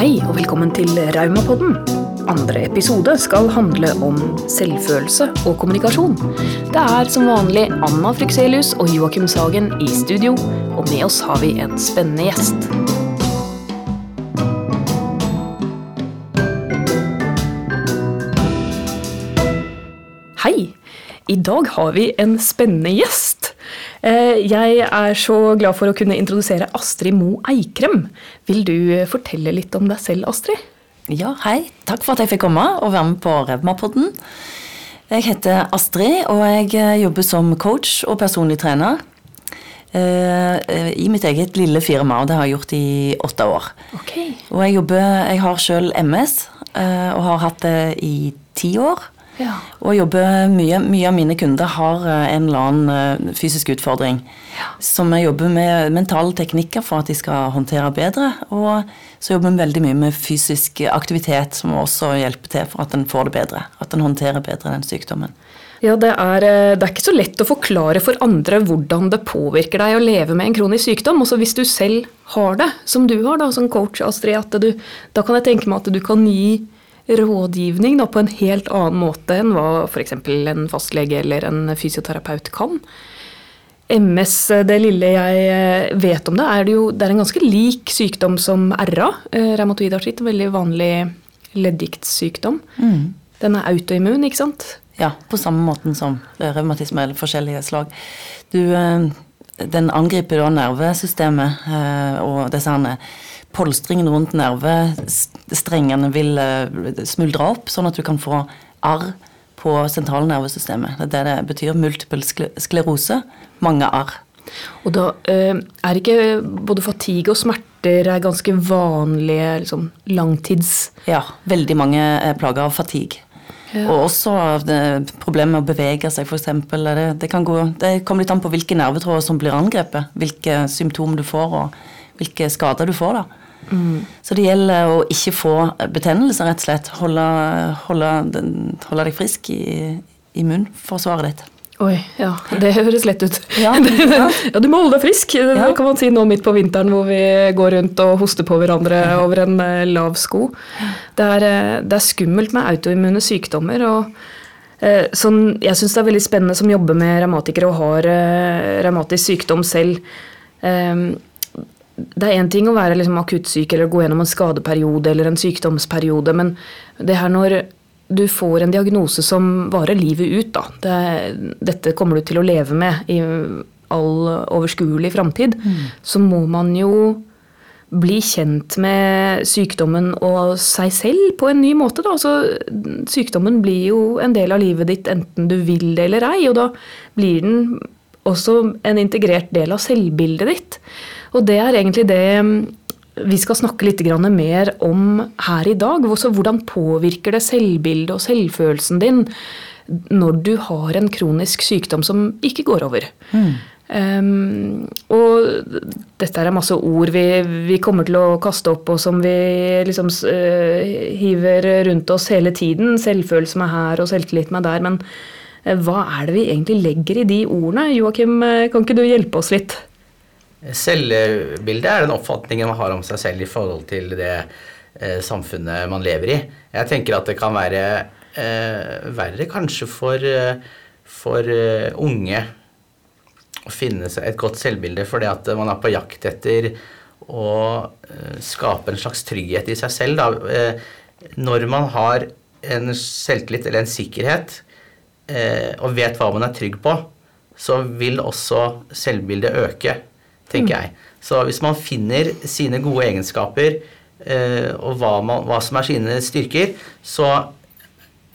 Hei og velkommen til Raumapodden. Andre episode skal handle om selvfølelse og kommunikasjon. Det er som vanlig Anna Frykselius og Joakim Sagen i studio, og med oss har vi en spennende gjest. Hei! I dag har vi en spennende gjest. Eh, Jeg er så glad for å kunne introdusere Astrid Mo Eikrem. Vil du fortelle litt om deg selv, Astrid? Ja, hei. Takk for at jeg fikk komme og være med på Revmapodden. Jeg heter Astrid, og jeg eh, jobber som coach og personlig trener. eh, I mitt eget lille firma, og det har jeg gjort i åtte år. Okay. Og jeg jobber Jeg har sjøl MS, eh, og har hatt det i ti år. Ja. Og jobber mye, mye av mine kunder har eh, en eller annen eh, fysisk utfordring. Som jeg jobber med mentale teknikker for at de skal håndtere bedre. Og så jobber vi veldig mye med fysisk aktivitet, som også hjelper til for at en får det bedre. At en håndterer bedre den sykdommen. Ja, det er, eh, det er ikke så lett å forklare for andre hvordan det påvirker deg å leve med en kronisk sykdom. Også hvis du selv har det, som du har da, som coach, Astrid. At du, da kan jeg tenke meg at du kan gi rådgivning da, på en helt annen måte enn hva f.eks. en fastlege eller en fysioterapeut kan. MS, det lille jeg eh, vet om det, er det jo det er en ganske lik sykdom som RA. Rheumatoid artritt, en veldig vanlig leddgiktsykdom. Den er autoimmun, ikke sant? Ja, på samme måten som eh, revmatisme eller forskjellige slag. Du, eh, den angriper da nervesystemet, eh, og disse herne polstringene rundt nervestrengene vil eh, smuldre opp, sånn at du kan få arr på sentralnervesystemet. Det er det det betyr. Multiple sklerose. Mange arr. Og da eh, er ikke både fatigue og smerter er ganske vanlige liksom, langtids... Ja, veldig mange er plaga av fatigue. Og også problemet med å bevege seg, f.eks. Det, det, gå, det kommer litt an på hvilke nervetråder som blir angrepet, hvilke symptomer du får, og hvilke skader du får. da. Så det gjelder å ikke få betennelse, rett og slett. Holde, holde, den- holde deg frisk i immunforsvaret ditt. Oi, ja, det høres lett ut. Ja, ja, du må holde deg frisk. Det Ja. kan man si nå midt på vinteren hvor vi går rundt og hoster på hverandre over en eh, lav sko. Det er, eh, det er skummelt med autoimmune sykdommer. og eh, sånn, Jeg syns det er veldig spennende som jobber med revmatikere og har eh, revmatisk sykdom selv. Eh, det er én ting å være liksom akuttsyk eller gå gjennom en skadeperiode eller en sykdomsperiode, men det her når du får en diagnose som varer livet ut, da. Det, dette kommer du til å leve med i all overskuelig framtid. Så må man jo bli kjent med sykdommen og seg selv på en ny måte. Da. Altså, sykdommen blir jo en del av livet ditt enten du vil det eller ei, og da blir den også en integrert del av selvbildet ditt. Og det er egentlig det mm, vi skal snakke litt mer om her i dag. Også hvordan påvirker det selvbildet og selvfølelsen din når du har en kronisk sykdom som ikke går over. Um, og dette er masse ord vi, vi kommer til å kaste opp, og som vi liksom uh, hiver rundt oss hele tiden. Selvfølelse med her og selvtillit med der. Men eh, hva er det vi egentlig legger i de ordene? Joakim, eh, kan ikke du hjelpe oss litt? Selvbildet er den oppfatningen man har om seg selv i forhold til det eh, samfunnet man lever i. Jeg tenker at det kan være eh, verre kanskje for, eh, for uh, unge å finne seg et godt selvbilde fordi at man er på jakt etter å uh, skape en slags trygghet i seg selv. Da. Eh, når man har en selvtillit eller en sikkerhet og vet hva man er trygg på, så vil også selvbildet øke, tenker jeg. Så hvis man finner sine gode egenskaper eh, og hva, man, hva som er sine styrker, så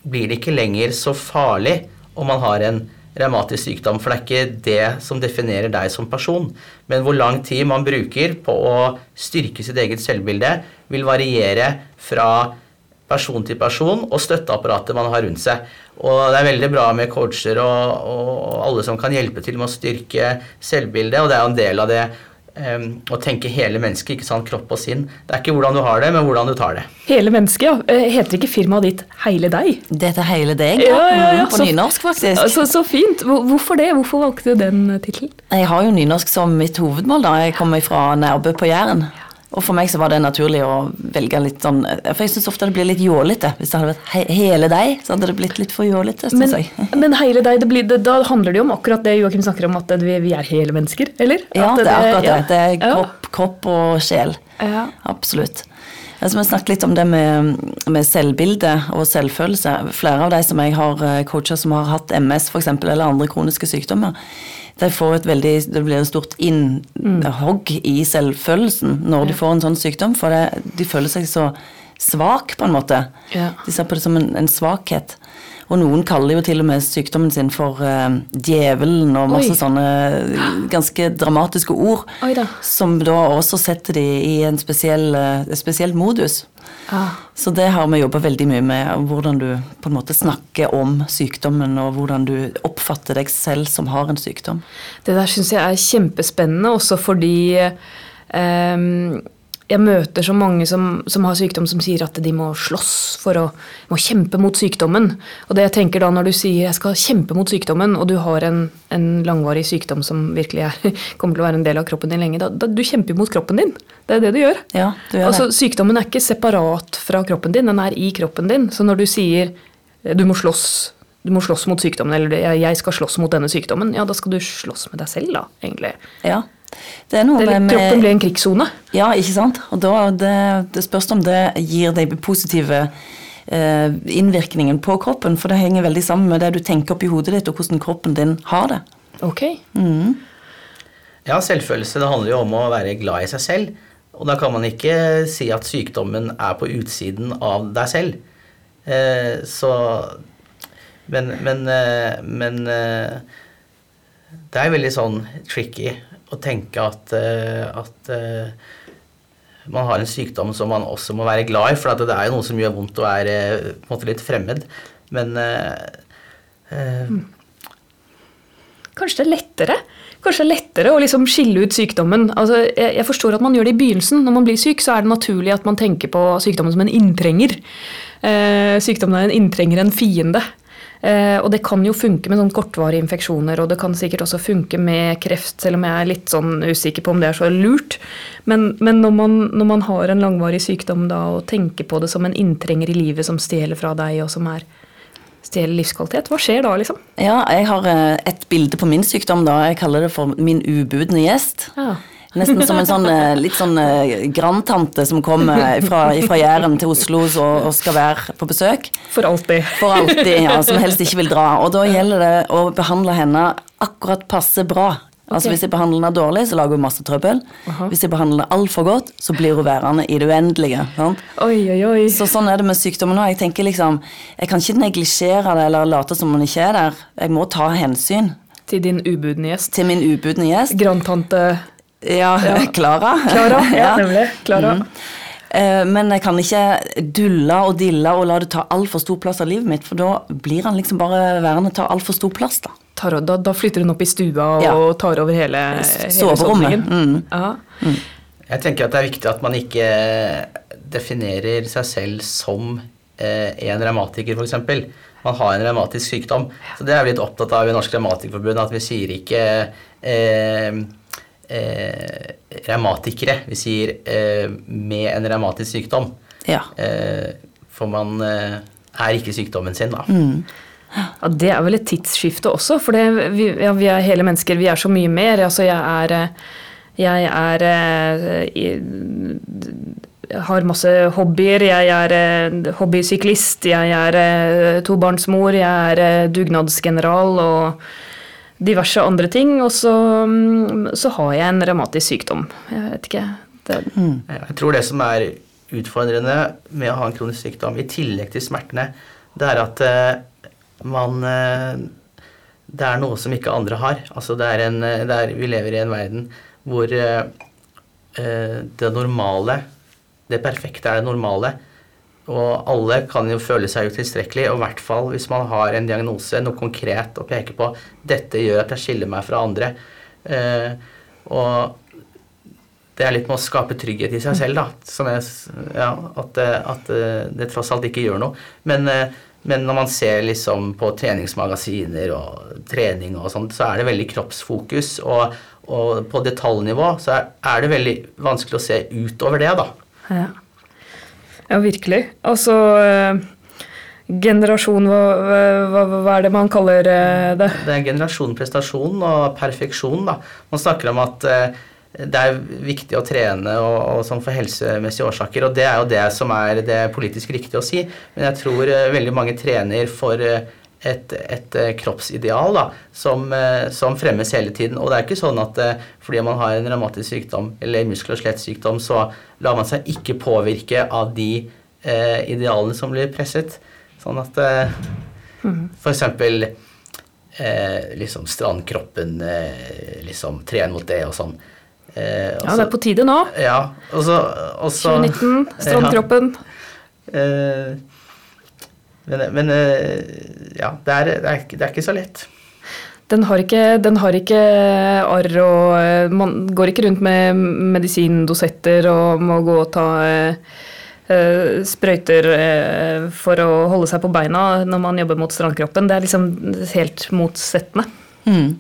blir det ikke lenger så farlig om man har en revmatisk sykdom, for det er ikke det som definerer deg som person. Men hvor lang tid man bruker på å styrke sitt eget selvbilde, vil variere fra person til person og støtteapparatet man har rundt seg. Og det er veldig bra med coacher og, og alle som kan hjelpe til med å styrke selvbildet, og det er jo en del av det um, å tenke hele mennesket, ikke sant, kropp og sinn. Det er ikke hvordan du har det, men hvordan du tar det. Hele mennesket, ja. Eh, Heter ikke firmaet ditt Heile deg? Det heter Heile deg, Ja, ja, ja. ja. på Så- nynorsk, faktisk. Så, så fint. Hvorfor det? Hvorfor valgte du den tittelen? Jeg har jo nynorsk som mitt hovedmål. da. Jeg kommer fra Nærbø på Jæren. Og for meg så var det naturlig å velge litt sånn For jeg syns ofte det blir litt jålete. Hvis det hadde vært he hele deg, så hadde det blitt litt for jålete, Men, men hele deg, det blir, det, da handler det jo om akkurat det Joakim snakker om, at vi, vi er hele mennesker, eller? Ja, At det er akkurat det. ja. Det er kropp, kropp og sjel. Ja. Absolutt. Altså, vi snakket litt om det med, med selvbilde og selvfølelse. Flere av de som jeg har eh, coacha som har hatt MS for eksempel, eller andre kroniske sykdommer, de får et veldig, det blir et stort innhogg i selvfølelsen når de får en sånn sykdom, for det, de føler seg så svak på en måte. Ja. De ser på det som en, en svakhet. Og noen kaller jo til og med sykdommen sin for uh, djevelen og masse Oi. sånne ganske dramatiske ord. Da. Som da også setter de i en spesiell, uh, spesiell modus. Ah. Så det har vi jobba veldig mye med. Hvordan du på en måte snakker om sykdommen, og hvordan du oppfatter deg selv som har en sykdom. Det der syns jeg er kjempespennende, også fordi ehm, jeg møter så mange som, som har sykdom som sier at de må slåss for å må kjempe mot sykdommen. Og det jeg tenker da når du sier jeg skal kjempe mot sykdommen, og du har en, en langvarig sykdom som virkelig er, kommer til å være en del av kroppen din lenge, da, da du kjemper mot kroppen din. Det er det du gjør. Ja, du gjør altså. Sykdommen er ikke separat fra kroppen din, den er i kroppen din. Så når du sier du må slåss du må slåss mot sykdommen, eller jeg skal slåss mot denne sykdommen, ja, da skal du slåss med deg selv, da, egentlig. Ja. Det er noe Det er litt, med, kroppen blir en krigssone. Ja, ikke sant? Og da det, det spørs om det gir deg positive eh, innvirkningen på kroppen, for det henger veldig sammen med det du tenker oppi hodet ditt, og hvordan kroppen din har det. Ok. Ja, selvfølelse det handler jo om å være glad i seg selv. Og da kan man ikke si at sykdommen er på utsiden av deg selv. Eh, så Men, men, eh, men eh, det er veldig sånn tricky å tenke at, eh, at eh, man har en sykdom som man også må være glad i, for det er jo noe som gjør vondt og er eh, på en måte litt fremmed. Men eh, eh, Kanskje det er lettere Kanskje det er lettere å liksom skille ut sykdommen. Altså, jeg, jeg forstår at man gjør det i begynnelsen. Når man blir syk, så er det naturlig at man tenker på sykdommen som en inntrenger. Eh, sykdommen er en inntrenger, en fiende. Eh, og det kan jo funke med sånn kortvarige infeksjoner, og det kan sikkert også funke med kreft, selv om jeg er litt sånn usikker på om det er så lurt. Men, men når, man, når man har en langvarig sykdom da, og tenker på det som en inntrenger i livet som stjeler fra deg, og som er stjeler livskvalitet, hva skjer da, liksom? Ja, jeg har eh, et bilde på min sykdom, da. Jeg kaller det for min ubudne gjest. Ja. Nesten som en sånn eh, litt sånn eh, grandtante som kommer fra, fra Jæren til Oslo og, og skal være på besøk. For alltid. For alltid, ja, som helst ikke vil dra. Og da gjelder det å behandle henne akkurat passe bra. Altså Hvis jeg behandler henne dårlig, så lager hun masse trøbbel. Aha. Hvis jeg behandler henne altfor godt, så blir hun værende i det uendelige. Sant? Oi, oi, oi. Så sånn er det med sykdommen nå. Jeg tenker liksom, jeg kan ikke neglisjere det eller late som hun ikke er der. Jeg må ta hensyn Til din ubudne gjest. til min ubudne gjest. Grandtante Ja, Ja. Klara. Klara. Ja, nemlig. Klara. Mm. Men jeg kan ikke dulle og dille og la det ta altfor stor plass av livet mitt, for da blir han liksom bare værende ta altfor stor plass, da. Tar, da, da flytter hun opp i stua og Ja. tar over hele, hele Soverommet. Mm. Mm. Jeg tenker at det er viktig at man ikke definerer seg selv som eh, en revmatiker, f.eks. Man har en revmatisk sykdom. Så det er vi litt opptatt av i Norsk Revmatikerforbund, at vi sier ikke eh, eh, revmatikere. Vi sier eh, med en revmatisk sykdom. Ja. Eh, for man eh, er ikke sykdommen sin, da. Ja, Det er vel et tidsskifte også, for det, vi, ja, vi er hele mennesker. Vi er så mye mer. Altså, jeg er eh, Jeg er eh, jeg har masse hobbyer. Jeg er eh, hobbysyklist, jeg er eh, tobarnsmor, jeg er eh, dugnadsgeneral og diverse andre ting. Og så, mm, så har jeg en revmatisk sykdom. Jeg vet ikke. Det, Jeg tror det som er utfordrende med å ha en kronisk sykdom, i tillegg til smertene, det er at eh, man eh, Det er noe som ikke andre har. Altså det er en, eh, det er, vi lever i en verden hvor det normale, det perfekte er det normale. Og alle kan jo føle seg utilstrekkelig, og i hvert fall hvis man har en diagnose, noe konkret å peke på. Dette gjør at jeg skiller meg fra andre. Eh, og det er litt med å skape trygghet i seg selv, da. Som jeg, ja, at, at eh, det tross alt ikke gjør noe. Men, eh, men når man ser liksom på treningsmagasiner og trening og sånt, så er det veldig kroppsfokus. Og, og på detaljnivå så er, er det veldig vanskelig å se utover det, da. Ja, ja virkelig. Altså Generasjon, hva, hva, hva, er det man kaller eh, det? Det er generasjon, prestasjon og perfeksjon. da. Man snakker om at eh, det er viktig å trene og, og sånn for helsemessige årsaker, og det er jo det som er det politisk riktige å si. Men jeg tror veldig mange trener for et, et eh, kroppsideal da, som, eh, som, fremmes hele tiden. Og det er ikke sånn at eh, fordi man har en revmatisk sykdom eller muskel- og skjelettsykdom, så lar man seg ikke påvirke av de eh, idealene som blir presset. Sånn at eh, f.eks. for eksempel eh, liksom strandkroppen, eh, liksom tren mot det og sånn. Eh, også, ja, det er på tide nå. Ja, også, også 2019, strandkroppen. Ja, eh, men, men eh, ja, det er, det, er, det er, ikke så lett. Den har ikke, den har ikke arr og Man går ikke rundt med medisindosetter og må gå og ta Eh, sprøyter eh, for å holde seg på beina når man jobber mot strandkroppen. Det er liksom helt motsettende. Mm.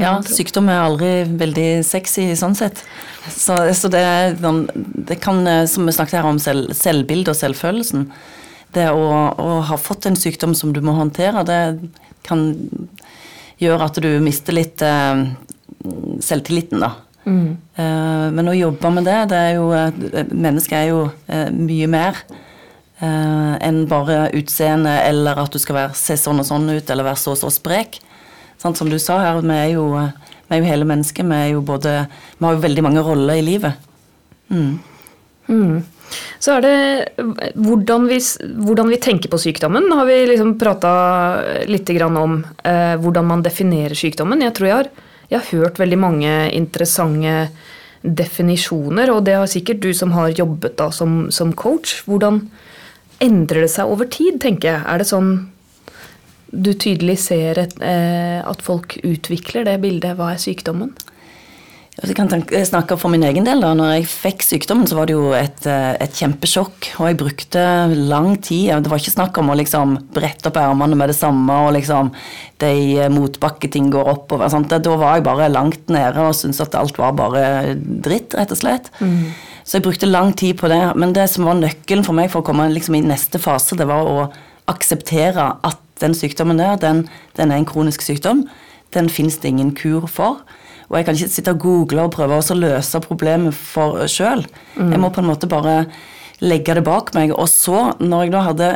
Ja, sykdom er aldri veldig sexy sånn sett. Så, så det, det, kan, eh, som vi snakket her om selv, selvbildet og selvfølelsen Det å, å, ha fått en sykdom som du må håndtere, det kan gjøre at du mister litt eh, selvtilliten, da. Mm. Men å jobbe med det, det er jo eh, Mennesket er jo eh, mye mer enn bare utseende eller at du skal være, se sånn og sånn ut eller være så og så sprek. Sånn som du sa her, vi er jo, vi er jo hele mennesket. Vi, er jo både, vi har jo veldig mange roller i livet. Mm. Mm. Så er det hvordan vi, hvordan vi, tenker på sykdommen, har vi liksom prata litt om. Eh, hvordan man definerer sykdommen. Jeg tror jeg har jeg har hørt veldig mange interessante definisjoner, og det har sikkert du som har jobbet da som, som coach. Hvordan endrer det seg over tid, tenker jeg? Er det sånn du tydelig ser et, eh, at folk utvikler det bildet? Hva er sykdommen? Jeg kan snakke for min egen del. da. Når jeg fikk sykdommen, så var det jo et, eh, et kjempesjokk. Og jeg brukte lang tid. Det var ikke snakk om å liksom brette opp ermene med det samme og liksom de eh, motbakketing går oppover. Sant? Da var jeg bare langt nede og syntes at alt var bare dritt, rett og slett. Mm. Så jeg brukte lang tid på det. Men det som var nøkkelen for meg for å komme liksom i neste fase, det var å akseptere at den sykdommen der, den, den er en kronisk sykdom. Den fins det ingen kur for. Og jeg kan ikke sitte og google og prøve å løse problemet for sjøl. Mm. Jeg må på en måte bare legge det bak meg. Og så, når jeg da hadde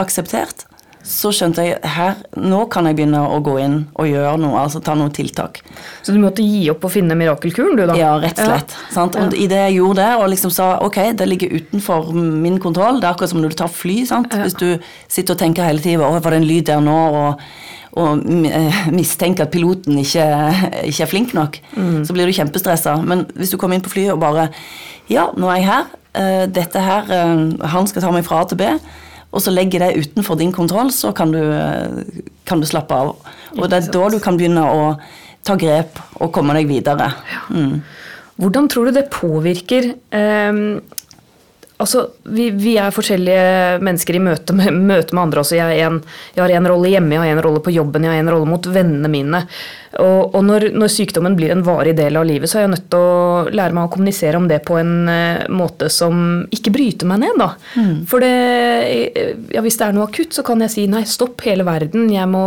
akseptert, så skjønte jeg her, nå kan jeg begynne å gå inn og gjøre noe, altså ta noen tiltak. Så du måtte gi opp å finne mirakelkuren, du da? Ja, rett og slett. Ja. Og i det jeg gjorde det, og liksom sa ok, det ligger utenfor min kontroll, det er akkurat som når du tar fly, sant. Ja. Hvis du sitter og tenker hele tida å, var det en lyd der nå, og og mistenke at piloten ikke, ikke er flink nok, mm. så blir du kjempestressa. Men hvis du kommer inn på flyet og bare Ja, nå er jeg her. Eh, dette her eh, Han skal ta meg fra A til B. Og så legger det utenfor din kontroll, så kan du, kan du slappe av. Og det er da du kan begynne å ta grep og komme deg videre. Mm. Hvordan tror du det påvirker eh, Altså, vi, vi, er forskjellige mennesker i møte med, møte med andre også. Jeg, en, jeg, har en rolle hjemme, jeg har en rolle på jobben, jeg har en rolle mot vennene mine. Og, og når, når, sykdommen blir en varig del av livet, så er jeg nødt til å lære meg å kommunisere om det på en uh, måte som ikke bryter meg ned. Da. Mm. For det, ja, hvis det er noe akutt, så kan jeg si nei, stopp hele verden, jeg må,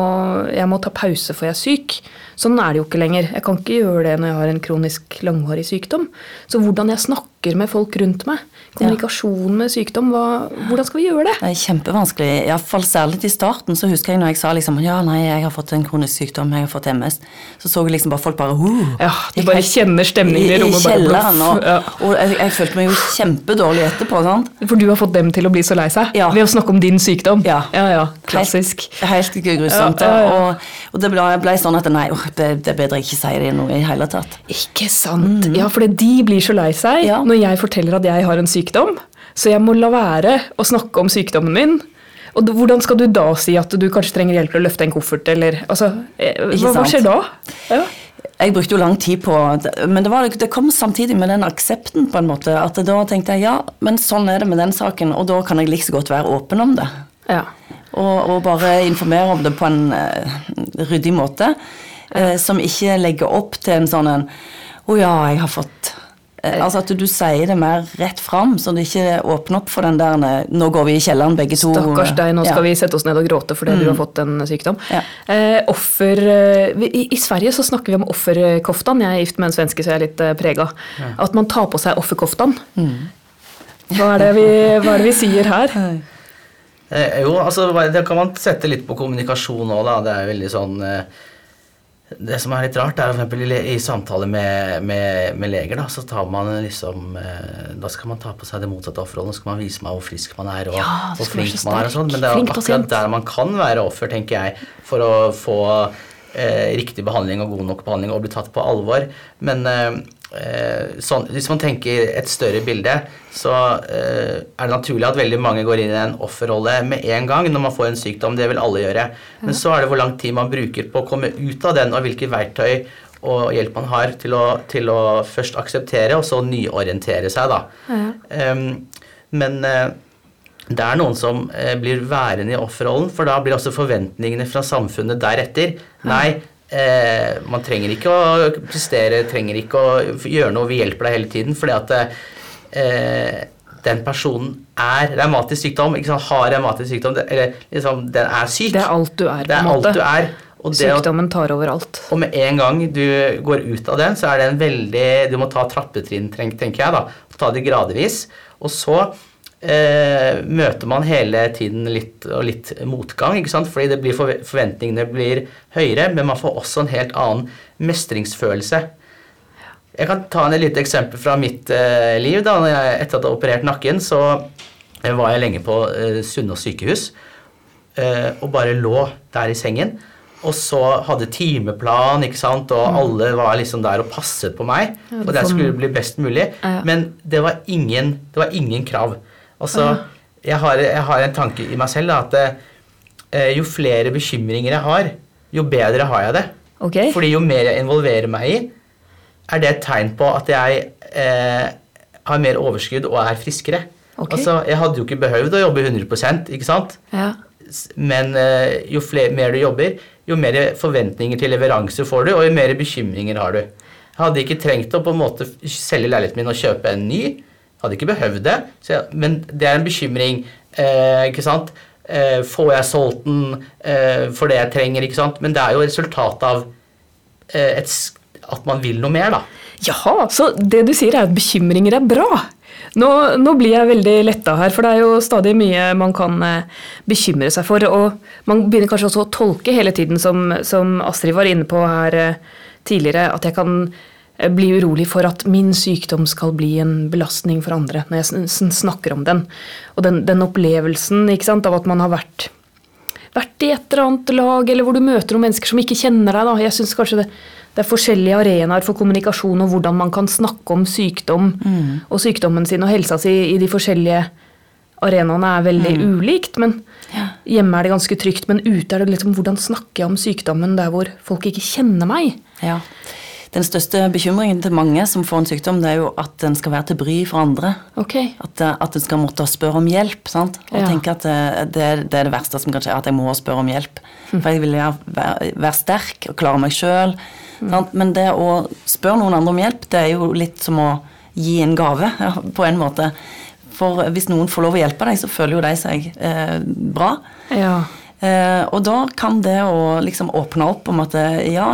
jeg må ta pause for jeg er syk. Sånn er det jo ikke lenger. Jeg kan ikke gjøre det når jeg har en kronisk langvarig sykdom. Så hvordan jeg snakker med folk rundt meg, kommunikasjon med sykdom, hva, hvordan skal vi gjøre det? Det er kjempevanskelig. Iallfall særlig i starten så husker jeg når jeg sa liksom ja, nei, jeg har fått en kronisk sykdom, jeg har fått MS, så så jeg liksom bare folk bare uh, Ja, de bare kjenner stemningen i rommet. I kjelleren. Og, ja. og jeg, jeg, følte meg jo kjempedårlig etterpå. sant? For du har fått dem til å bli så lei seg? Ja. Ved å snakke om din sykdom? Ja. ja, ja. Klassisk. Helt, helt grusomt. Og, og, det ble, ble sånn at nei, oh, det, det er bedre jeg ikke sier det noe i hele tatt. Ikke sant. Mm. Ja, for de blir så lei seg ja. når jeg forteller at jeg har en sykdom. Så jeg må la være å snakke om sykdommen min. Og hvordan skal du da si at du kanskje trenger hjelp til å løfte en koffert, eller altså, eh, hva, hva, skjer da? Ja. Jeg brukte jo lang tid på Men det, var, det, kom samtidig med den aksepten, på en måte. At da tenkte jeg ja, men sånn er det med den saken, og da kan jeg like så godt være åpen om det. Ja. Og, og, bare informere om det på en uh, ryddig måte. Eh, som ikke legger opp til en sånn en Å ja, jeg har fått eh, Altså at du sier det mer rett fram, så det ikke åpner opp for den der eh, Nå går vi i kjelleren begge to. Stakkars deg, nå skal Ja. vi sette oss ned og gråte fordi du har fått en sykdom. Ja. Eh, offer, eh, vi- i, I Sverige så snakker vi om offerkoftan. Jeg er gift med en svenske, så jeg er litt prega. Ja. At man tar på seg offerkoftan. Hva, er det vi, hva er det vi sier her? Eh, jo, altså det kan man sette litt på kommunikasjon òg, da. Det er veldig sånn eh, Det som er litt rart, er eksempel i, le- samtale med, med, med leger, da, så tar man liksom eh, Da skal man ta på seg det motsatte offerrollen, så skal man vise meg hvor frisk man er, og Ja, hvor flink man er og sånn. Men det er akkurat der man kan være offer, tenker jeg, for å få eh, riktig behandling og god nok behandling og bli tatt på alvor. Men eh, sånn, hvis man tenker et større bilde, så eh, er det naturlig at veldig mange går inn i en offerrolle med en gang når man får en sykdom. Det vil alle gjøre. Men så er det hvor lang tid man bruker på å komme ut av den, og hvilke verktøy og hjelp man har til å, til å først akseptere, og så nyorientere seg, da. Em, men eh, det er noen som eh, blir værende i offerrollen, for da blir også forventningene fra samfunnet deretter. Nei, eh, man trenger ikke å prestere, trenger ikke å gjøre noe, vi hjelper deg hele tiden. Fordi at eh, den personen er revmatisk sykdom, ikke sant, har revmatisk sykdom, det, eller liksom, den er syk. Det er alt du er, Det er alt måte. du er. Og det Sykdommen tar over alt. og med en gang du går ut av den, så er det en veldig Du må ta trappetrinn, tenker jeg, da. Ta det gradvis. Og så eh, møter man hele tiden litt og litt motgang, ikke sant? fordi det blir forve- forventningene blir høyere, men man får også en helt annen mestringsfølelse. Jeg kan ta en lite eksempel fra mitt eh, liv. da, når jeg, Etter at jeg hadde operert nakken, så eh, var jeg lenge på eh, Sunnaas sykehus eh, og bare lå der i sengen. Og så hadde timeplan, ikke sant, og alle var liksom der og passet på meg. Ja, og det skulle skulle bli best mulig. Ja. Men det var ingen, det var ingen krav. Altså, jeg har, jeg har en tanke i meg selv da, at eh, jo flere bekymringer jeg har, jo bedre har jeg det. Okay. Fordi jo mer jeg involverer meg i, er det et tegn på at jeg eh, har mer overskudd og er friskere. Okay. Altså, Jeg hadde jo ikke behøvd å jobbe 100 ikke sant? Ja. Men eh, jo flere, mer du jobber, jo mer forventninger til leveranse får du, og jo mer bekymringer har du. Jeg hadde ikke trengt å på en måte selge leiligheten min og kjøpe en ny. Hadde ikke behøvd det. Jeg, men det er en bekymring. Eh, ikke sant? Eh, får jeg solgt den eh, for det jeg trenger? ikke sant? Men det er jo resultatet av eh, et, at man vil noe mer, da. Jaha, så det du sier er at bekymringer er bra. Nå, nå blir jeg veldig letta her, for det er jo stadig mye man kan eh, bekymre seg for. Og man begynner kanskje også å tolke hele tiden, som, som Astrid var inne på her eh, tidligere, at jeg kan bli urolig for at min sykdom skal bli en belastning for andre når jeg sn- sn- snakker om den. Og den, den opplevelsen ikke sant, av at man har vært vært i et eller annet lag, eller hvor du møter noen mennesker som ikke kjenner deg. Da. Jeg synes kanskje det, det er forskjellige arenaer for kommunikasjon og hvordan man kan snakke om sykdom og sykdommen sin og helsa si i de forskjellige arenaene er veldig ulikt. men Hjemme er det ganske trygt, men ute er det liksom hvordan snakker jeg om sykdommen der hvor folk ikke kjenner meg? Ja. Den største bekymringen til mange som får en sykdom, det er jo at den skal være til bry for andre. Okay. At, eh, at en skal måtte spørre om hjelp. sant? Og Ja. tenke at det, det, er- det er verste som kan skje, at jeg må spørre om hjelp. For jeg vil være, være sterk og klare meg sjøl. Men det å spørre noen andre om hjelp, det er jo litt som å gi en gave, ja, på en måte. For hvis noen får lov å hjelpe deg, så føler jo de seg eh, bra. ja. Eh, og da kan det å liksom åpne opp om at eh, ja,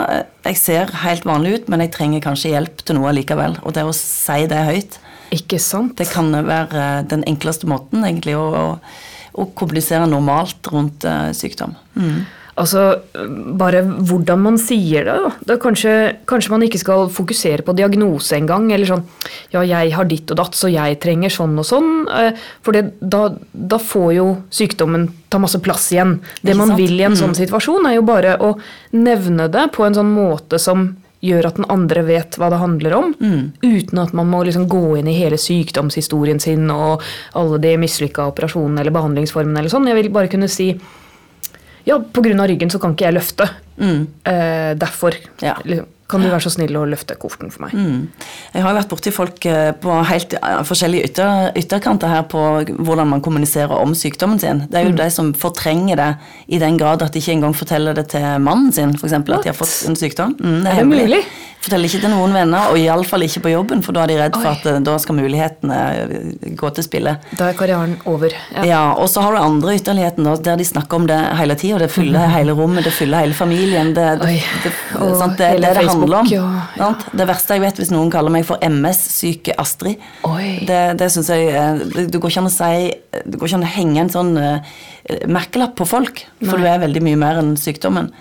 jeg ser helt vanlig ut, men jeg trenger kanskje hjelp til noe likevel. Og det å si det høyt, Ikke sant? det kan være eh, den enkleste måten egentlig å, å, å kommunisere normalt rundt eh, sykdom. Mm. Altså, bare hvordan man sier det. Da. kanskje, kanskje man ikke skal fokusere på diagnose engang. Eller sånn Ja, jeg har ditt og datt, så jeg trenger sånn og sånn. eh, For det, da, da får jo sykdommen ta masse plass igjen. Det man vil i en sånn Mm. situasjon, er jo bare å nevne det på en sånn måte som gjør at den andre vet hva det handler om, Mm. uten at man må liksom gå inn i hele sykdomshistorien sin og alle de mislykka operasjonene eller behandlingsformene eller sånn. Jeg vil bare kunne si ja, pga. ryggen så kan ikke jeg løfte. Mm. Eh, derfor Ja. liksom, Kan du være så snill å løfte kofferten for meg? Mm. Jeg har jo vært borti folk eh, på helt forskjellige ytter, ytterkanter her på hvordan man kommuniserer om sykdommen sin. Det er jo mm. de som fortrenger det i den grad at de ikke engang forteller det til mannen sin, f.eks. at de har fått en sykdom. Mm, det er, er det mulig? Forteller ikke til noen venner, og iallfall ikke på jobben, for da er de redd for at eh, da skal mulighetene eh, gå til spille. Da er karrieren over. Ja, ja og så har du andre ytterligheten der de snakker om det hele tida. Det fyller mm. hele rommet, det fyller hele familien. Det, det, det, sant, det, det, det handler om. Ja. Det verste jeg vet, hvis noen kaller meg for MS-syke Astrid, Oi. det, det syns jeg eh, Det går ikke an å si Det går ikke an å henge en sånn uh, merkelapp på folk, for Nei. du er veldig mye mer enn sykdommen.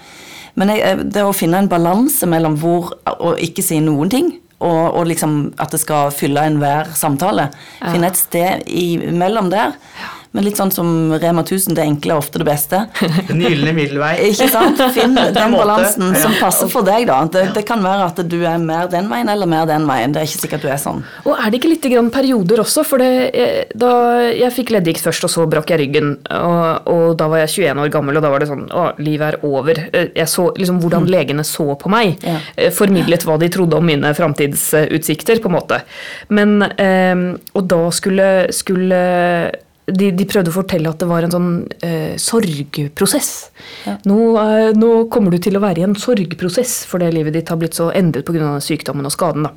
Men jeg, eh, det å finne en balanse mellom hvor å ikke si noen ting, og, og liksom at det skal fylle enhver samtale. Ja. Finne et sted imellom der. Ja. Men litt sånn som Rema 1000, det enkle er ofte det beste. Den gylne middelvei. Ikke sant? Finn den balansen som passer for deg, da. Det, det, kan være at du er mer den veien eller mer den veien. Det er ikke sikkert du er sånn. Og er det ikke litt grann perioder også? For det, da jeg fikk leddgikt først, og så brakk jeg ryggen, og, og, da var jeg 21 år gammel, og da var det sånn Å, livet er over. Jeg så liksom hvordan mm. legene så på meg. Ja. Eh, formidlet hva de trodde om mine framtidsutsikter, på en måte. Men eh, Og da skulle, skulle de, de, prøvde å fortelle at det var en sånn eh, sorgprosess. Ja. Nå, eh, nå, kommer du til å være i en sorgprosess fordi livet ditt har blitt så endret pga. sykdommen og skaden. Da.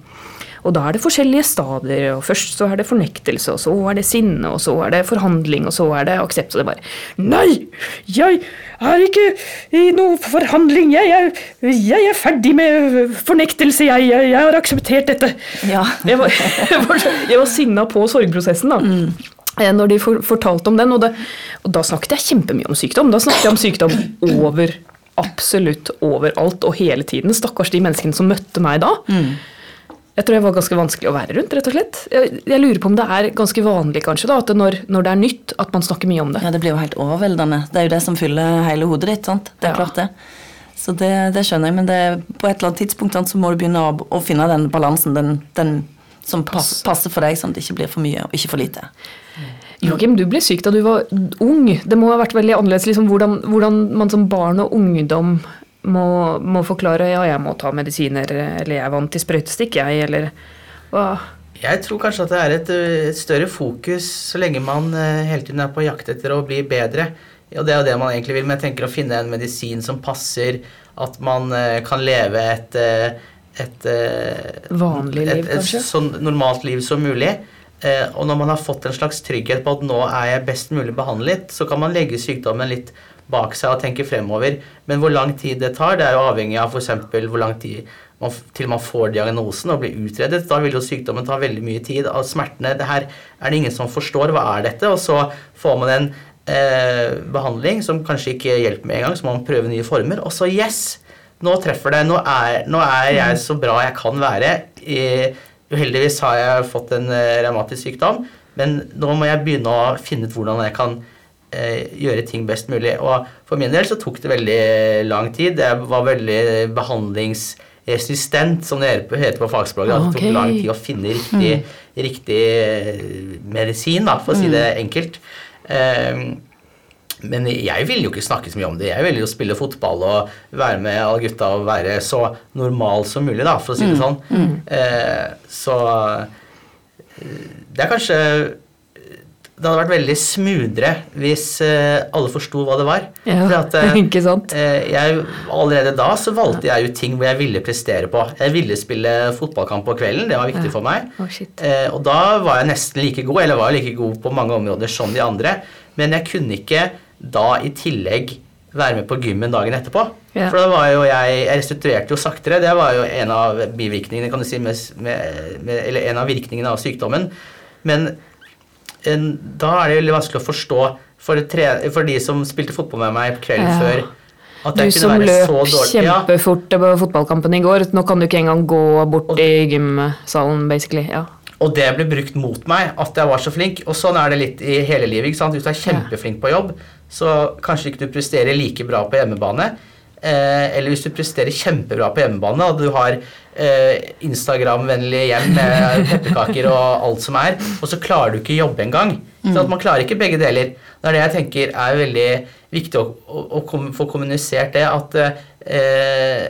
Og da er det forskjellige stadier. og Først så er det fornektelse, og så er det sinne, og så er det forhandling, og så er det aksept. Og det bare Nei! Jeg er ikke i noe forhandling. Jeg er, jeg er ferdig med fornektelse. Jeg, jeg, jeg har akseptert dette. Ja. jeg, var, jeg, var, var sinna på sorgprosessen, da. Mm. Eh, når de fortalte om den. Og, det, og, da snakket jeg kjempemye om sykdom. Da snakket jeg om sykdom over absolutt overalt og hele tiden. Stakkars de menneskene som møtte meg da. Mm. Jeg tror det var ganske vanskelig å være rundt, rett og slett. Jeg, jeg lurer på om det er ganske vanlig kanskje da, at når, når, det er nytt, at man snakker mye om det. Ja, det blir jo helt overveldende. Det er jo det som fyller hele hodet ditt. sant? Det er ja. klart det. Så det, det, skjønner jeg, men det, på et eller annet tidspunkt så må du begynne å, å finne den balansen, den, den som pass, passer for deg, sånn at det ikke blir for mye og ikke for lite. Joakim, du ble syk da du var ung. Det må ha vært veldig annerledes liksom, hvordan, hvordan, man som barn og ungdom må, må, forklare ja, jeg må ta medisiner, eller jeg er vant til sprøytestikk, jeg, eller hva? Jeg tror kanskje at det er et, et, større fokus så lenge man uh, hele tiden er på jakt etter å bli bedre. Og det er jo det man egentlig vil, men jeg tenker å finne en medisin som passer, at man uh, kan leve et, uh, et, Vanlig liv, et, et, et så normalt liv som mulig. Eh, og når man har fått en slags trygghet på at nå er jeg best mulig behandlet, så kan man legge sykdommen litt bak seg og tenke fremover. Men hvor lang tid det tar, det er jo avhengig av f.eks. hvor lang tid man, til man får diagnosen og blir utredet. Da vil jo sykdommen ta veldig mye tid. Av smertene det her er det ingen som forstår. Hva er dette? Og så får man en eh, behandling som kanskje ikke hjelper med en gang, så må man prøve nye former. Og så yes! Nå treffer det. Nå er, nå er jeg så bra jeg kan være. Uheldigvis har jeg fått en uh, revmatisk sykdom, men nå må jeg begynne å finne ut hvordan jeg kan uh, gjøre ting best mulig. Og for min del så tok det veldig lang tid. Jeg var veldig behandlingsresistent, som det heter på fagspråket. Okay. Det tok lang tid å finne riktig, mm. riktig eh, medisin, da, for å si det mm. enkelt. Um, men jeg ville jo ikke snakke så mye om det. Jeg ville jo spille fotball og være med alle gutta og være så normal som mulig, da, for å si det mm. sånn. Mm. Mm. Eh, så eh, det er kanskje Det hadde vært veldig smoothere hvis eh, alle forsto hva det var. Ja, at, eh, ikke sant? Eh, jeg, allerede da så valgte jeg ut ting hvor jeg ville prestere på. Jeg ville spille fotballkamp på kvelden, det var viktig ja. for meg. Oh, og da var jeg nesten like god, eller var like god på mange områder som de andre. Men jeg kunne ikke da i tillegg være med på gymmen dagen etterpå. Ja. For da var jo jeg Jeg restituerte jo saktere. Det var jo en av bivirkningene, kan du si, med, med, eller en av virkningene av sykdommen. Men en, da er det veldig vanskelig å forstå for, tre, for, de som spilte fotball med meg kvelden ja. før at du som løp kjempefort på fotballkampen i går, nå kan du ikke engang gå bort i gymsalen, basically. Ja. Og det ble brukt mot meg, at jeg var så flink. Og sånn er det litt i hele livet. ikke sant? Hvis du er kjempeflink på jobb, så kanskje ikke du presterer like bra på hjemmebane. Eh, eller hvis du presterer kjempebra på hjemmebane, og du har eh, Instagram-vennlige hjem med pepperkaker og alt som er, og så klarer du ikke jobbe engang. Mm. man klarer ikke begge deler. Det er det jeg tenker er veldig viktig å, å, å få kommunisert det, at eh,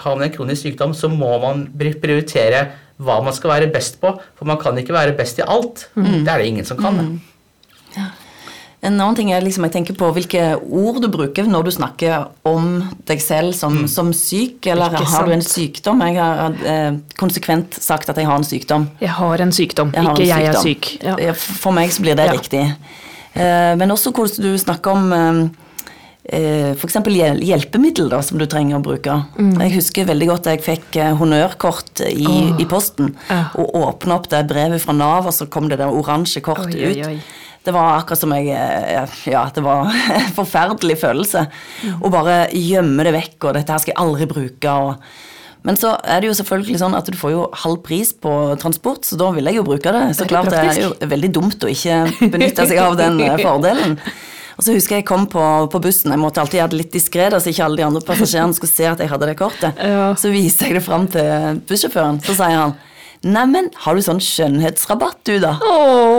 har man en kronisk sykdom, så må man prioritere hva man skal være best på. For man kan ikke være best i alt. Det er det ingen som kan. Ja. En annen ting er liksom, jeg tenker på hvilke ord du bruker når du snakker om deg selv som, som syk, eller har du en sykdom? Jeg har eh, konsekvent sagt at jeg har en sykdom. Jeg har en sykdom, Jeg ikke en jeg er syk. Ja. For meg så blir det Ja. riktig. Eh, Men også hvordan du snakker om eh, f.eks. hjelpemiddel da, som du trenger å bruke. Mm. Jeg husker veldig godt jeg fikk eh, honnørkort i, i posten. Ja. Og åpna opp det brevet fra Nav, og så kom det der oransje kortet Oi, oi, ut. oi. Det var akkurat som jeg eh, Ja, det var en forferdelig følelse. Mm. Å bare gjemme det vekk, og dette her skal jeg aldri bruke. og men så er det jo selvfølgelig sånn at du får jo halv pris på transport, så da vil jeg jo bruke det. Så klart det er jo veldig dumt å ikke benytte seg av den eh, fordelen. Og så husker jeg jeg kom på, på bussen, jeg måtte alltid gjøre det litt diskré, så ikke alle de andre passasjerene skulle se at jeg hadde det kortet. Ja. Så viser jeg det fram til bussjåføren, så sier han Neimen, har du sånn skjønnhetsrabatt du, da? Åh,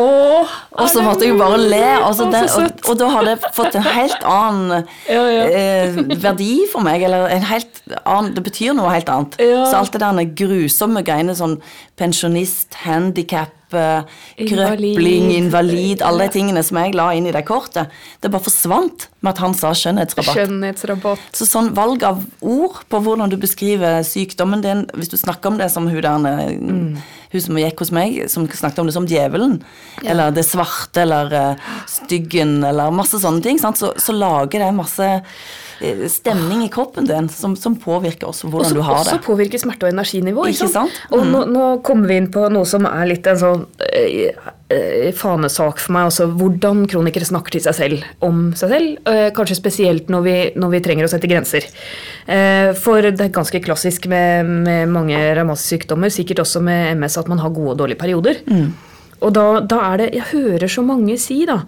Og så måtte jeg jo bare le. Og, Å, det, og, og da har det fått en helt annen. Eh, verdi for meg. Eller en helt annen, det betyr noe helt annet. Så alt det der grusomme greiene, sånn pensjonist, handikap, eh, krøpling, invalid, alle de tingene som jeg la inn i det kortet, det bare forsvant med at han sa skjønnhetsrabatt. Skjønnhetsrabatt. Så sånn valg av ord på hvordan du beskriver sykdommen din, hvis du snakker om det som hun der Mm. Hun som gikk hos meg, som snakket om det som djevelen, eller det svarte, eller eh, styggen, eller masse sånne ting, sant? Så, så lager det masse stemning i kroppen din som, som påvirker også hvordan Også, du har det. også påvirker smerte og energinivå. Ikke sant? Mm. Og nå, nå kommer vi inn på noe som er litt en sånn øh, eh, fanesak for meg. Altså hvordan kronikere snakker til seg selv om seg selv. Øh, kanskje spesielt når vi, når vi trenger å sette grenser. Eh, for det er ganske klassisk med, med mange revmatiske sykdommer, sikkert også med MS, at man har gode og dårlige perioder. Mm. Og da, da er det Jeg hører så mange si da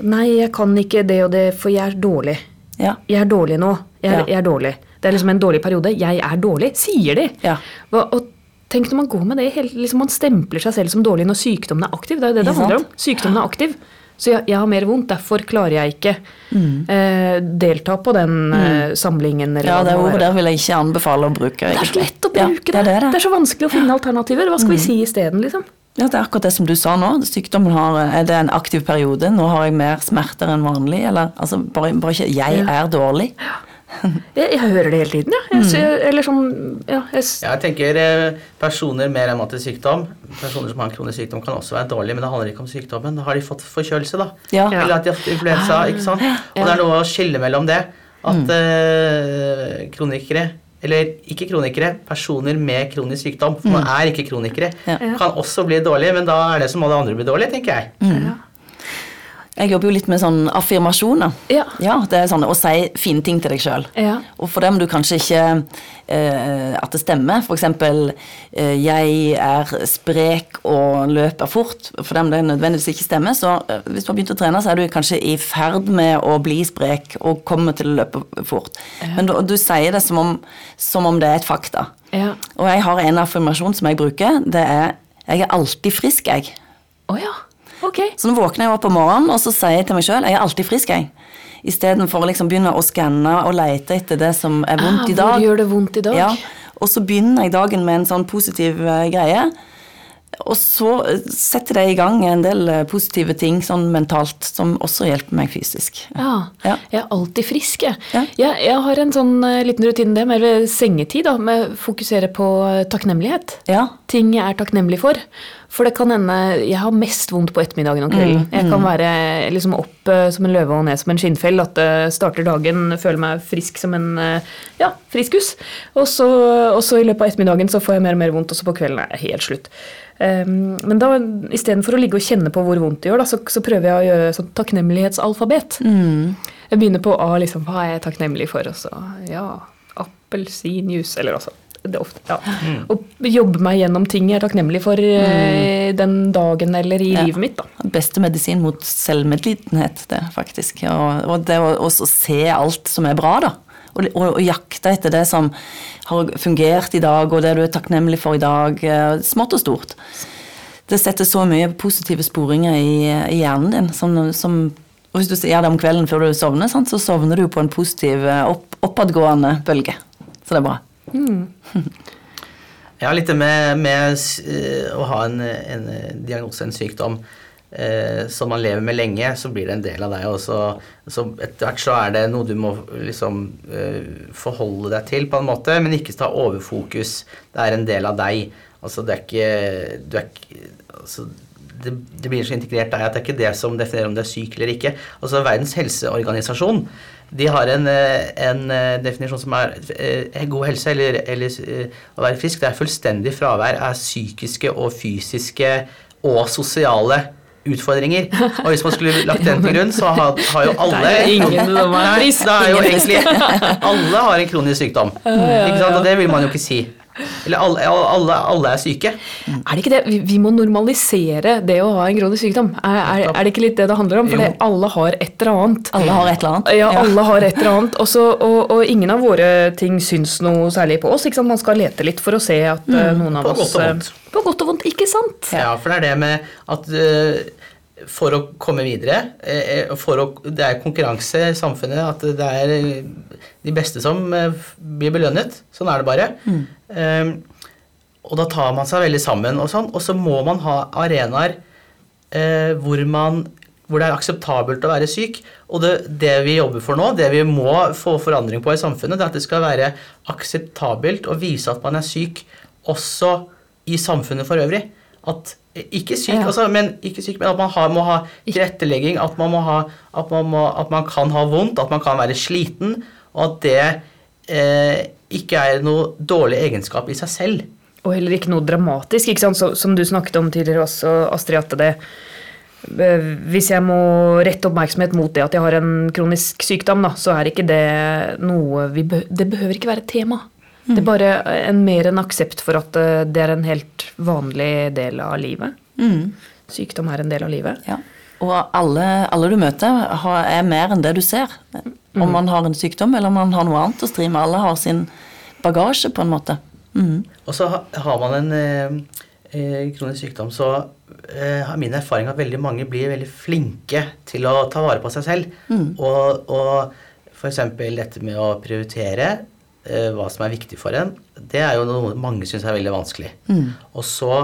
Nei, jeg kan ikke det og det, for jeg er dårlig. Ja. Jeg er dårlig nå. Jeg er, Ja. jeg er dårlig. Det er liksom en dårlig periode. Jeg er dårlig, sier de. Ja. Hva, og tenk når man går med det hele, liksom Man stempler seg selv som dårlig når sykdommen er aktiv. Det er jo det det handler om. Sykdommen er aktiv. Så jeg, jeg har mer vondt, derfor klarer jeg ikke eh, delta på den eh, samlingen. Eller Mm. ja, det ordet der vil jeg ikke anbefale å bruke. Det er så lett å Ja, bruke det. er det, det. det. Er så vanskelig å finne alternativer. Hva skal vi si isteden, liksom? Ja, det er akkurat det som du sa nå. Sykdommen har, er det en aktiv periode. Nå har jeg mer smerter enn vanlig. Eller altså, bare, bare ikke 'jeg er dårlig'. Jeg, jeg hører det hele tiden, ja. Jeg, ser- eller sånn ja, jeg, Jeg tenker eh, Personer med revmatisk sykdom Personer som har en kronisk sykdom, kan også være dårlige, men det handler ikke om sykdommen. Da har de fått forkjølelse, da. Ja. Eller at de har fått influensa. ikke sant? Og det er noe å skille mellom det. At eh, kronikere eller ikke kronikere, personer med kronisk sykdom, for man er ikke kronikere, Ja. kan også bli dårlige, men da er det som alle andre blir dårlige, tenker jeg. Jeg jobber jo litt med sånn affirmasjoner. Ja. det er sånn Å si fine ting til deg sjøl. Ja. Og for dem du kanskje ikke eh, At det stemmer. For eksempel eh, 'jeg er sprek og løper fort'. For dem det nødvendigvis ikke stemmer. Så eh, hvis du har begynt å trene, så er du kanskje i ferd med å bli sprek og kommer til å løpe fort. Men du, du sier det som om, som om det er et fakta. Ja. Og jeg har en affirmasjon som jeg bruker. Det er 'jeg er alltid frisk', jeg. Å ja. Ok. Så nå våkner jeg opp om morgenen og så sier jeg til meg sjøl jeg er alltid frisk. jeg. Istedenfor å liksom begynne å skanne og lete etter det som er vondt Ah, i dag. Hvor gjør det vondt i dag? Ja, Og så begynner jeg dagen med en sånn positiv uh, greie. Og så eh, setter det i gang en del eh, positive ting sånn mentalt som også hjelper meg fysisk. Ja. Ja. Jeg er alltid frisk, jeg. Ja. Jeg, jeg har en sånn liten rutine, det er mer ved sengetid, da, med å fokusere på takknemlighet. Ja. Ting jeg er takknemlig for. For det kan hende Jeg har mest vondt på ettermiddagen og kvelden. Jeg kan være liksom opp eh, som en løve og ned som en skinnfell. At det starter dagen, føler meg frisk som en eh, ja, friskus. Og så, og så i løpet av ettermiddagen så får jeg mer og mer vondt, og så på kvelden er jeg helt slutt. Um, men da istedenfor å ligge og kjenne på hvor vondt det gjør, da, så, så prøver jeg å gjøre sånn takknemlighetsalfabet. Jeg begynner på A, liksom, hva er jeg takknemlig for? Og så ja, appelsinjuice, eller altså ofte, ja. Og jobbe meg gjennom ting jeg er takknemlig for mm. den dagen eller i Ja. livet mitt. da. Beste medisin mot selvmedlidenhet, det, faktisk. Og, og det å også se alt som er bra, da. Og, og, og jakte etter det som har fungert i dag, og det du er takknemlig for i dag. eh, Smått og stort. Det setter så mye positive sporinger i, i hjernen din. Som, som, og hvis du gjør det om kvelden før du sovner, sant, så sovner du på en positiv, eh, opp, oppadgående bølge. Så det er bra. Ja, litt med, med eh, å ha en, en diagnose, en sykdom, eh, som man lever med lenge, så blir det en del av deg. Og så, så etter hvert så er det noe du må liksom eh, forholde deg til på en måte, men ikke ta overfokus. Det er en del av deg. Altså det er ikke, du er ikke altså, det, det blir så integrert deg at det er ikke det som definerer om du er syk eller ikke. Altså Verdens helseorganisasjon de har en, eh, en eh, definisjon som er eh, god helse eller, eller å være frisk. Det er fullstendig fravær av psykiske og fysiske og sosiale utfordringer. Og hvis man skulle lagt den til grunn, så har, har jo alle Nei. Da er jo egentlig Alle har en kronisk sykdom. Ikke sant? Og det vil man jo ikke si. Eller alle, alle, alle er syke. Er det ikke det? Vi, vi må normalisere det å ha en kronisk sykdom. Er, er, er det ikke litt det det handler om? For alle har et eller annet. Alle har et eller annet. Ja, alle har et eller annet. Også, og, og ingen av våre ting syns noe særlig på oss. Ikke sant? Man skal lete litt for å se at mm, noen av På oss godt og eh, vondt. På godt og vondt, ikke sant? Ja, for det er det med at eh, for å komme videre eh, for å, Det er konkurranse i samfunnet. At det er eh, de beste som eh, blir belønnet. Sånn er det bare. Eh, og da tar man seg veldig sammen, og sånn, og så må man ha arenaer uh, hvor, man, hvor det er akseptabelt å være syk. Og det, det vi jobber for nå, det vi må få forandring på i samfunnet, det er at det skal være akseptabelt å vise at man er syk også i samfunnet for øvrig. At ikke syk, Ja. altså, men, ikke syk, men at man har, må ha tilrettelegging, at man, må ha, at, man må, at man kan ha vondt, at man kan være sliten, og at det eh, ikke er noe dårlig egenskap i seg selv. Og heller ikke noe dramatisk, ikke sant? Så, som du snakket om tidligere også, Astrid. at det eh, hvis jeg må rette oppmerksomhet mot det at jeg har en kronisk sykdom, da, så er ikke det noe vi beh Det behøver ikke være et tema. Det er bare en, mer en aksept for at eh, det er en helt vanlig del av livet. Sykdom er en del av livet. Ja. Og alle, alle du møter, har, er mer enn det du ser. Om man har en sykdom eller om man har noe annet å stri med. Alle har sin bagasje, på en måte. Mm. Og så har man en eh, eh, kronisk sykdom, så eh, har min erfaring at veldig mange blir veldig flinke til å ta vare på seg selv. Og, og f.eks. dette med å prioritere hva som er viktig for en, det er jo noe mange syns er veldig vanskelig. Og så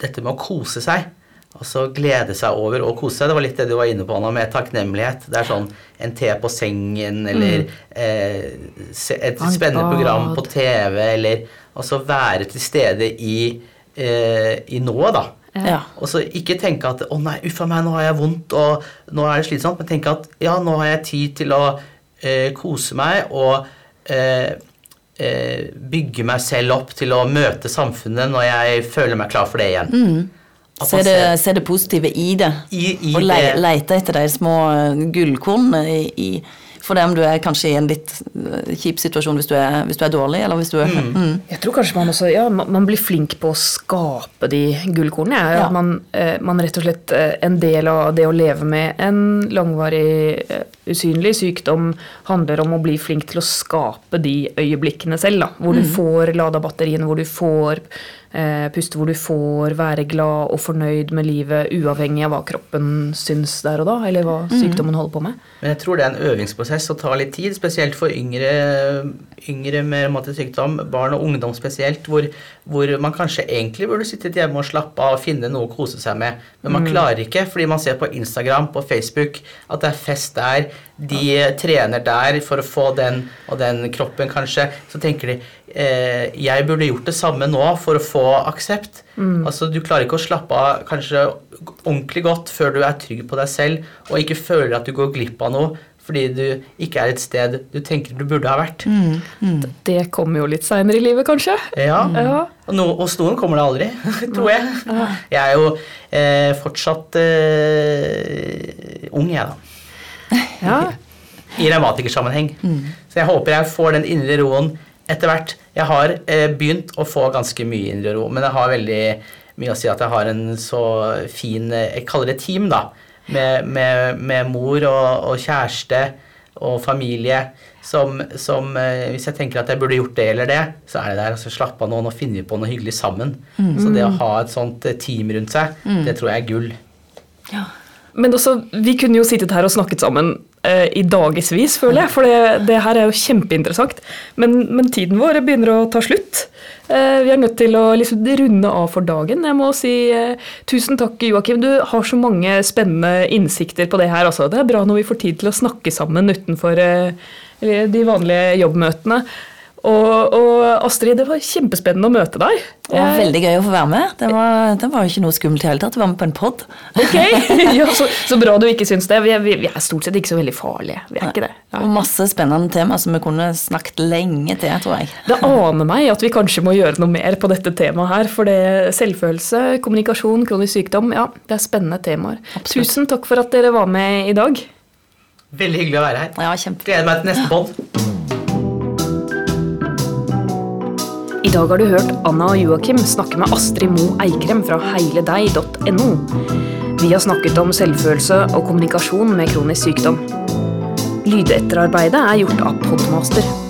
dette med å kose seg. Altså glede seg over å kose seg. Det var litt det du var inne på, Anna, med takknemlighet. Det er sånn en te på sengen, eller eh, et spennende program på TV, eller altså være til stede i, eh, i nået, da. Ja. Og så ikke tenke at 'å nei, uff a meg, nå har jeg vondt, og nå er det slitsomt', men tenke at 'ja, nå har jeg tid til å eh, kose meg og eh, eh, bygge meg selv opp til å møte samfunnet når jeg føler meg klar for det igjen'. Mm. Se det, se det positive i det. I- i og le, lete etter de små eh, gullkornene i, i For det om du er kanskje i en litt eh, kjip situasjon hvis du er, hvis du er dårlig, eller hvis du er mm. Jeg tror kanskje man også ja, man blir flink på å skape de gullkornene. Ja. Ja. Man, eh, man rett og slett eh, En del av det å leve med en langvarig usynlig sykdom handler om å bli flink til å skape de øyeblikkene selv. Da, hvor du får lada batteriene, hvor du får puste, hvor du får være glad og fornøyd med livet, uavhengig av hva kroppen syns der og da, eller hva sykdommen holder på med. Men jeg tror det er en øvingsprosess og tar litt tid, spesielt for yngre, yngre med revmatisk sykdom, barn og ungdom spesielt, hvor, hvor man kanskje egentlig burde sittet hjemme og slappe av og finne noe å kose seg med. Men man klarer ikke fordi man ser på Instagram, på Facebook, at det er fest der. De trener der for å få den og den kroppen, kanskje. Så tenker de eh, jeg burde gjort det samme nå for å få aksept. Altså Du klarer ikke å slappe av kanskje ordentlig godt før du er trygg på deg selv og ikke føler at du går glipp av noe fordi du ikke er et sted du tenker du burde ha vært. Det kommer jo litt seinere i livet, kanskje. Ja. Ja. Og no, hos noen kommer det aldri, tror jeg. Jeg er jo eh, fortsatt eh, ung, jeg, da. Ja. I revmatikersammenheng. Så jeg håper jeg får den indre roen etter hvert. Jeg har eh, begynt å få ganske mye indre ro, men jeg har veldig mye å si at jeg har en så fin eh, Jeg kaller det team, da. Med, med, med mor og, og kjæreste og familie. Som, som eh, Hvis jeg tenker at jeg burde gjort det eller det, så er det der. altså Slapp av nå, nå finner vi på noe hyggelig sammen. Så det å ha et sånt eh, team rundt seg, det tror jeg er gull. Ja. men også, vi kunne jo sittet her og snakket sammen eh, i dagevis, føler jeg. For det, det, her er jo kjempeinteressant. Men, men, tiden vår begynner å ta slutt. Eh, vi er nødt til å liksom runde av for dagen. Jeg må si eh, tusen takk, Joakim. Du har så mange spennende innsikter på det her. Altså. Det er bra når vi får tid til å snakke sammen utenfor eh, de vanlige jobbmøtene. Og, og, Astrid, det var kjempespennende å møte deg. Det var veldig gøy å få være med. Det var, det var ikke noe skummelt i hele tatt å være med på en pod. Okay. ja, så, så, bra du ikke syns det. Vi er, vi er, stort sett ikke så veldig farlige. Vi er ikke det. Ja. Og masse spennende tema som vi kunne snakket lenge til, tror jeg. Det aner meg at vi kanskje må gjøre noe mer på dette temaet her. For det selvfølelse, kommunikasjon, kronisk sykdom, ja, det er spennende temaer. Absolutt. Tusen takk for at dere var med i dag. Veldig hyggelig å være her. Ja, kjempe. Gleder meg til neste pod. I dag har du hørt Anna og Joakim snakke med Astrid Mo Eikrem fra heiledeg.no. Vi har snakket om selvfølelse og kommunikasjon med kronisk sykdom. Lydetterarbeidet er gjort av Podmaster.